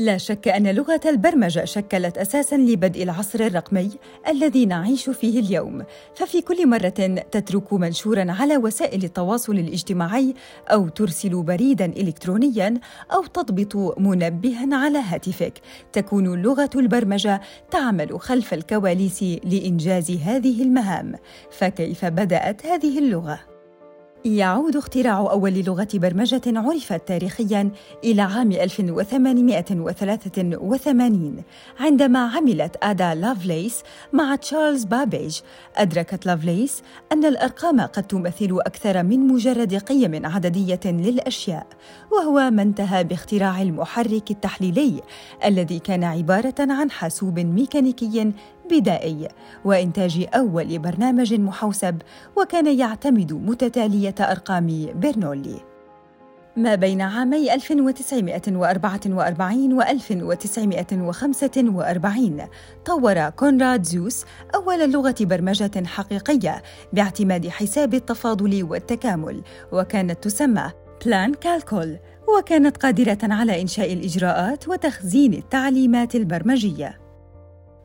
لا شك أن لغة البرمجة شكلت أساساً لبدء العصر الرقمي الذي نعيش فيه اليوم، ففي كل مرة تترك منشوراً على وسائل التواصل الاجتماعي أو ترسل بريداً إلكترونياً أو تضبط منبهاً على هاتفك، تكون لغة البرمجة تعمل خلف الكواليس لإنجاز هذه المهام، فكيف بدأت هذه اللغة؟ يعود اختراع أول لغة برمجة عرفت تاريخياً إلى عام 1883 عندما عملت آدا لافليس مع تشارلز بابيج. أدركت لافليس أن الأرقام قد تمثل أكثر من مجرد قيم عددية للأشياء وهو ما انتهى باختراع المحرك التحليلي الذي كان عبارة عن حاسوب ميكانيكي بدائي وإنتاج أول برنامج محوسب وكان يعتمد متتالية أرقام برنولي ما بين عامي 1944 و 1945 طور كونراد زوس أول لغة برمجة حقيقية باعتماد حساب التفاضل والتكامل وكانت تسمى بلان كالكول وكانت قادرة على إنشاء الإجراءات وتخزين التعليمات البرمجية.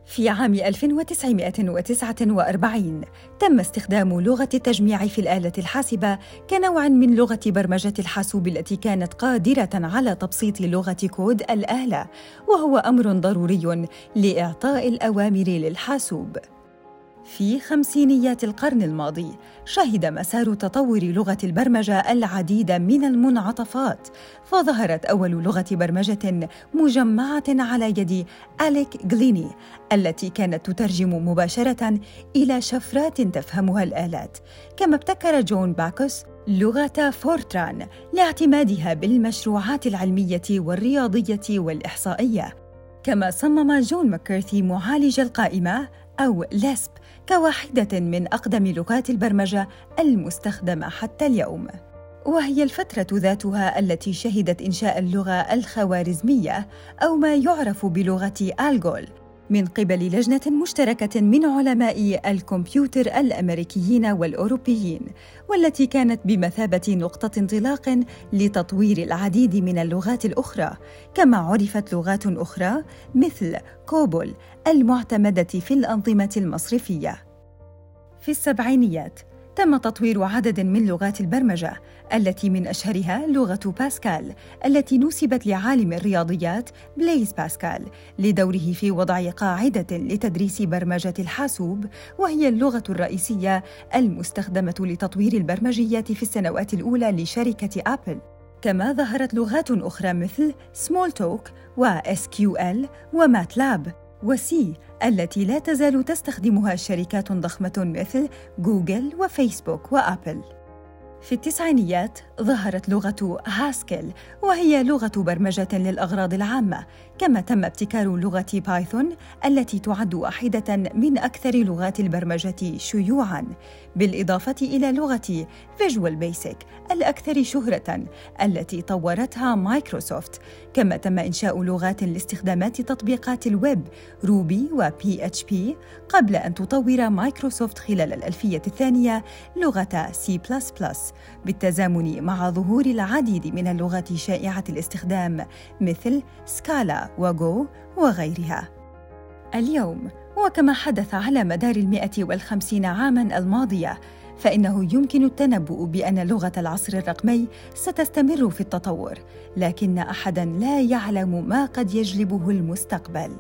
في عام 1949 تم استخدام لغة التجميع في الآلة الحاسبة كنوع من لغة برمجة الحاسوب التي كانت قادرة على تبسيط لغة كود الآلة، وهو أمر ضروري لإعطاء الأوامر للحاسوب. في خمسينيات القرن الماضي شهد مسار تطور لغة البرمجة العديد من المنعطفات فظهرت أول لغة برمجة مجمعة على يد أليك جليني التي كانت تترجم مباشرة إلى شفرات تفهمها الآلات. كما ابتكر جون باكوس لغة فورتران لاعتمادها بالمشروعات العلمية والرياضية والإحصائية. كما صمم جون ماكارثي معالج القائمة أو ليسب كواحدة من أقدم لغات البرمجة المستخدمة حتى اليوم. وهي الفترة ذاتها التي شهدت إنشاء اللغة الخوارزمية أو ما يعرف بلغة آلغول من قبل لجنة مشتركة من علماء الكمبيوتر الأمريكيين والأوروبيين، والتي كانت بمثابة نقطة انطلاق لتطوير العديد من اللغات الأخرى، كما عرفت لغات أخرى مثل كوبول المعتمدة في الأنظمة المصرفية. في السبعينيات تم تطوير عدد من لغات البرمجة التي من أشهرها لغة باسكال التي نسبت لعالم الرياضيات بليز باسكال لدوره في وضع قاعدة لتدريس برمجة الحاسوب وهي اللغة الرئيسية المستخدمة لتطوير البرمجيات في السنوات الأولى لشركة أبل. كما ظهرت لغات أخرى مثل سمول توك و SQL وماتلاب وسي التي لا تزال تستخدمها شركات ضخمة مثل جوجل وفيسبوك وأبل. في التسعينيات ظهرت لغة هاسكيل وهي لغة برمجة للأغراض العامة كما تم ابتكار لغة بايثون التي تعد واحدة من أكثر لغات البرمجة شيوعاً بالإضافة إلى لغة فيجوال بيسك الأكثر شهرة التي طورتها مايكروسوفت كما تم إنشاء لغات لاستخدامات تطبيقات الويب روبي و PHP قبل أن تطور مايكروسوفت خلال الألفية الثانية لغة سي بلس بلس بالتزامن مع ظهور العديد من اللغات شائعة الاستخدام مثل سكالا وجو وغيرها. اليوم وكما حدث على مدار المئة والخمسين عاماً الماضية فإنه يمكن التنبؤ بأن لغة العصر الرقمي ستستمر في التطور، لكن أحداً لا يعلم ما قد يجلبه المستقبل.